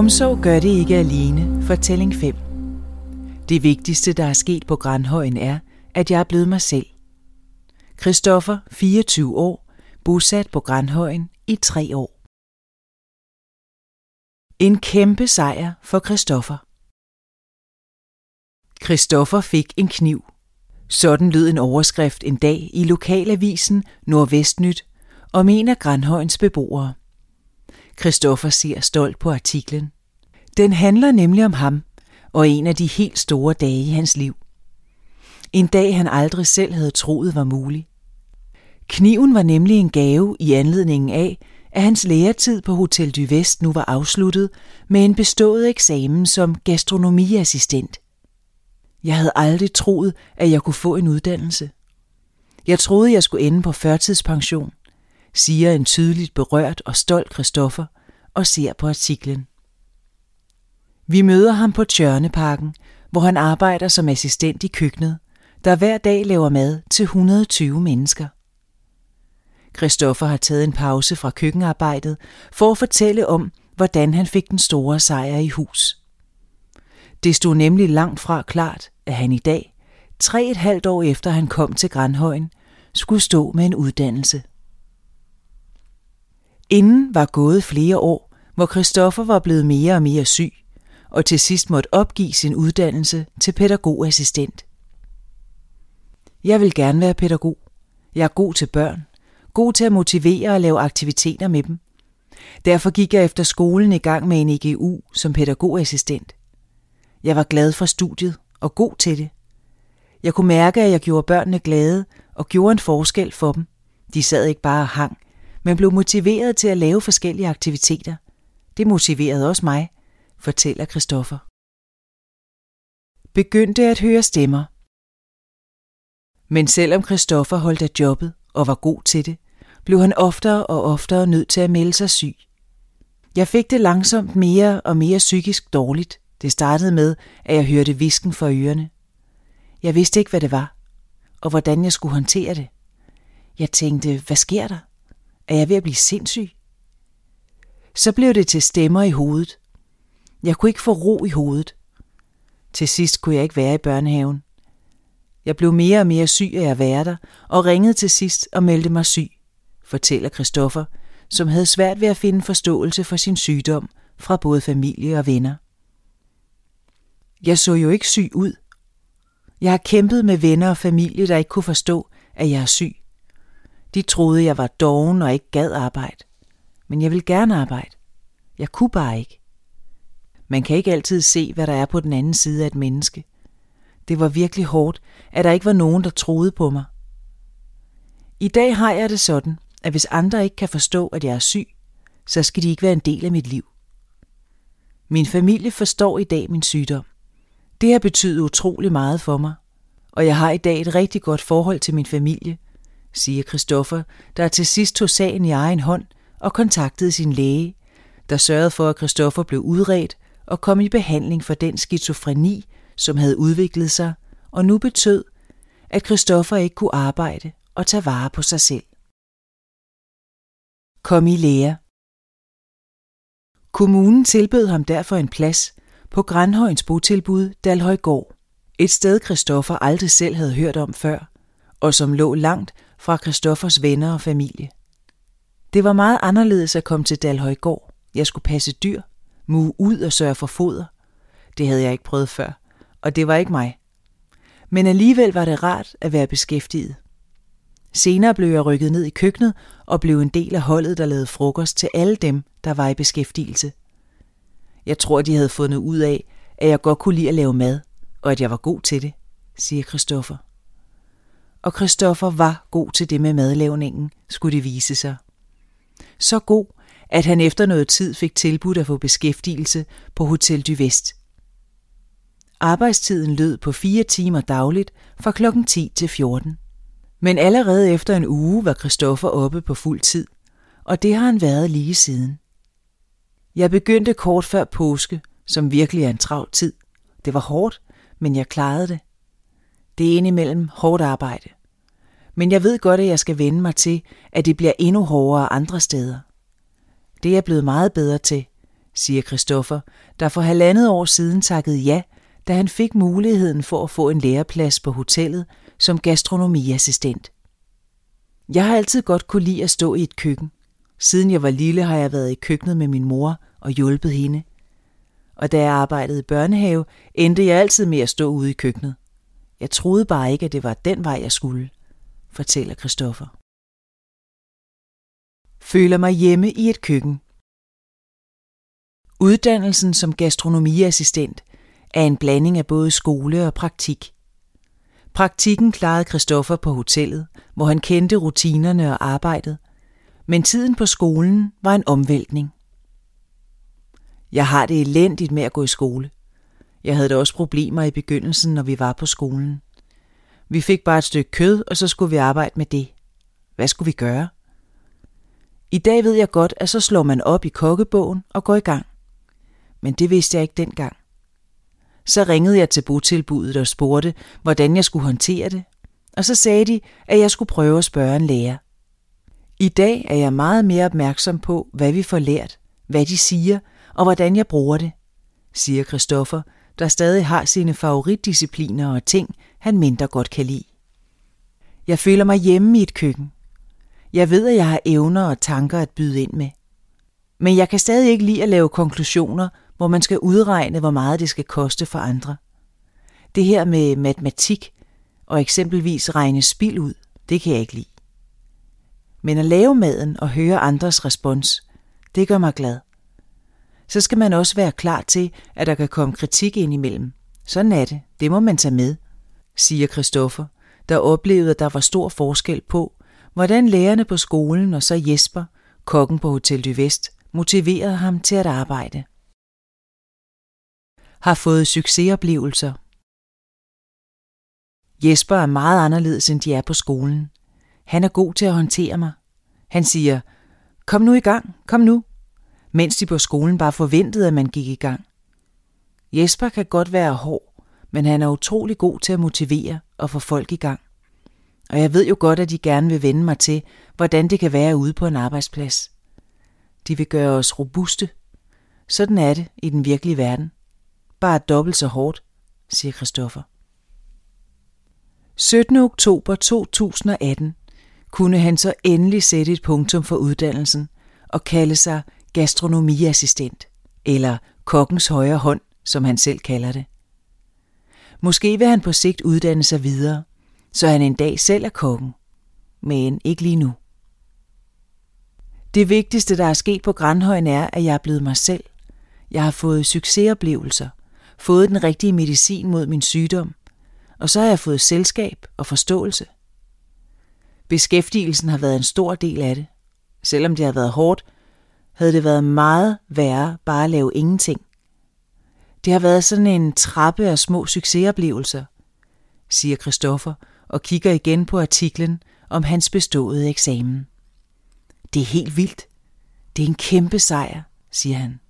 Omsorg gør det ikke alene. Fortælling 5. Det vigtigste, der er sket på Grandhøjen er, at jeg er blevet mig selv. Christoffer, 24 år, bosat på Grandhøjen i tre år. En kæmpe sejr for Christoffer. Christoffer fik en kniv. Sådan lød en overskrift en dag i lokalavisen Nordvestnyt om en af Grandhøjens beboere. Christoffer ser stolt på artiklen. Den handler nemlig om ham og en af de helt store dage i hans liv. En dag han aldrig selv havde troet var mulig. Kniven var nemlig en gave i anledningen af, at hans læretid på Hotel du Vest nu var afsluttet med en bestået eksamen som gastronomiassistent. Jeg havde aldrig troet, at jeg kunne få en uddannelse. Jeg troede, jeg skulle ende på førtidspension, siger en tydeligt berørt og stolt Christoffer og ser på artiklen. Vi møder ham på Tjørneparken, hvor han arbejder som assistent i køkkenet, der hver dag laver mad til 120 mennesker. Christoffer har taget en pause fra køkkenarbejdet for at fortælle om, hvordan han fik den store sejr i hus. Det stod nemlig langt fra klart, at han i dag, tre et halvt år efter han kom til Grandhøjen, skulle stå med en uddannelse. Inden var gået flere år, hvor Christoffer var blevet mere og mere syg, og til sidst måtte opgive sin uddannelse til pædagogassistent. Jeg vil gerne være pædagog. Jeg er god til børn, god til at motivere og lave aktiviteter med dem. Derfor gik jeg efter skolen i gang med en EGU som pædagogassistent. Jeg var glad for studiet og god til det. Jeg kunne mærke, at jeg gjorde børnene glade og gjorde en forskel for dem. De sad ikke bare og hang, men blev motiveret til at lave forskellige aktiviteter. Det motiverede også mig, fortæller Christoffer. Begyndte at høre stemmer. Men selvom Christoffer holdt af jobbet og var god til det, blev han oftere og oftere nødt til at melde sig syg. Jeg fik det langsomt mere og mere psykisk dårligt. Det startede med, at jeg hørte visken for ørerne. Jeg vidste ikke, hvad det var, og hvordan jeg skulle håndtere det. Jeg tænkte, hvad sker der? Er jeg ved at blive sindssyg? Så blev det til stemmer i hovedet. Jeg kunne ikke få ro i hovedet. Til sidst kunne jeg ikke være i børnehaven. Jeg blev mere og mere syg af at være der, og ringede til sidst og meldte mig syg, fortæller Christoffer, som havde svært ved at finde forståelse for sin sygdom fra både familie og venner. Jeg så jo ikke syg ud. Jeg har kæmpet med venner og familie, der ikke kunne forstå, at jeg er syg. De troede, jeg var doven og ikke gad arbejde. Men jeg vil gerne arbejde. Jeg kunne bare ikke. Man kan ikke altid se, hvad der er på den anden side af et menneske. Det var virkelig hårdt, at der ikke var nogen, der troede på mig. I dag har jeg det sådan, at hvis andre ikke kan forstå, at jeg er syg, så skal de ikke være en del af mit liv. Min familie forstår i dag min sygdom. Det har betydet utrolig meget for mig, og jeg har i dag et rigtig godt forhold til min familie, siger Christoffer, der til sidst tog sagen i egen hånd og kontaktede sin læge, der sørgede for, at Christoffer blev udredt og kom i behandling for den skizofreni, som havde udviklet sig, og nu betød, at Christoffer ikke kunne arbejde og tage vare på sig selv. Kom i lære. Kommunen tilbød ham derfor en plads på Grandhøjens botilbud Dalhøjgård. Et sted Christoffer aldrig selv havde hørt om før, og som lå langt fra Christoffers venner og familie. Det var meget anderledes at komme til Dalhøjgård. Jeg skulle passe dyr, muge ud og sørge for foder. Det havde jeg ikke prøvet før, og det var ikke mig. Men alligevel var det rart at være beskæftiget. Senere blev jeg rykket ned i køkkenet og blev en del af holdet, der lavede frokost til alle dem, der var i beskæftigelse. Jeg tror, de havde fundet ud af, at jeg godt kunne lide at lave mad, og at jeg var god til det, siger Christoffer. Og Christoffer var god til det med madlavningen, skulle det vise sig. Så god, at han efter noget tid fik tilbudt at få beskæftigelse på Hotel du Vest. Arbejdstiden lød på fire timer dagligt fra klokken 10 til 14. Men allerede efter en uge var Christoffer oppe på fuld tid, og det har han været lige siden. Jeg begyndte kort før påske, som virkelig er en travl tid. Det var hårdt, men jeg klarede det. Det er indimellem hårdt arbejde. Men jeg ved godt, at jeg skal vende mig til, at det bliver endnu hårdere andre steder. Det er jeg blevet meget bedre til, siger Christoffer, der for halvandet år siden takkede ja, da han fik muligheden for at få en læreplads på hotellet som gastronomiassistent. Jeg har altid godt kunne lide at stå i et køkken. Siden jeg var lille har jeg været i køkkenet med min mor og hjulpet hende. Og da jeg arbejdede i børnehave, endte jeg altid med at stå ude i køkkenet. Jeg troede bare ikke, at det var den vej, jeg skulle, fortæller Christoffer. Føler mig hjemme i et køkken. Uddannelsen som gastronomiassistent er en blanding af både skole og praktik. Praktikken klarede Christoffer på hotellet, hvor han kendte rutinerne og arbejdet, men tiden på skolen var en omvæltning. Jeg har det elendigt med at gå i skole. Jeg havde da også problemer i begyndelsen, når vi var på skolen. Vi fik bare et stykke kød, og så skulle vi arbejde med det. Hvad skulle vi gøre? I dag ved jeg godt, at så slår man op i kokkebogen og går i gang. Men det vidste jeg ikke dengang. Så ringede jeg til botilbuddet og spurgte, hvordan jeg skulle håndtere det, og så sagde de, at jeg skulle prøve at spørge en lærer. I dag er jeg meget mere opmærksom på, hvad vi får lært, hvad de siger og hvordan jeg bruger det, siger Christoffer, der stadig har sine favoritdiscipliner og ting, han mindre godt kan lide. Jeg føler mig hjemme i et køkken. Jeg ved, at jeg har evner og tanker at byde ind med. Men jeg kan stadig ikke lide at lave konklusioner, hvor man skal udregne, hvor meget det skal koste for andre. Det her med matematik og eksempelvis regne spild ud, det kan jeg ikke lide. Men at lave maden og høre andres respons, det gør mig glad. Så skal man også være klar til, at der kan komme kritik ind imellem. Sådan er det. Det må man tage med, siger Christoffer, der oplevede, at der var stor forskel på, hvordan lærerne på skolen og så Jesper, kokken på Hotel du Vest, motiverede ham til at arbejde. Har fået succesoplevelser. Jesper er meget anderledes, end de er på skolen. Han er god til at håndtere mig. Han siger, kom nu i gang, kom nu, mens de på skolen bare forventede, at man gik i gang. Jesper kan godt være hård, men han er utrolig god til at motivere og få folk i gang. Og jeg ved jo godt, at de gerne vil vende mig til, hvordan det kan være ude på en arbejdsplads. De vil gøre os robuste. Sådan er det i den virkelige verden. Bare dobbelt så hårdt, siger Christoffer. 17. oktober 2018 kunne han så endelig sætte et punktum for uddannelsen og kalde sig gastronomiassistent, eller kokkens højre hånd, som han selv kalder det. Måske vil han på sigt uddanne sig videre, så han en dag selv er kokken, men ikke lige nu. Det vigtigste, der er sket på Grandhøjen, er, at jeg er blevet mig selv. Jeg har fået succesoplevelser, fået den rigtige medicin mod min sygdom, og så har jeg fået selskab og forståelse. Beskæftigelsen har været en stor del af det. Selvom det har været hårdt, havde det været meget værre bare at lave ingenting. Det har været sådan en trappe af små succesoplevelser, siger Christoffer og kigger igen på artiklen om hans beståede eksamen. Det er helt vildt. Det er en kæmpe sejr, siger han.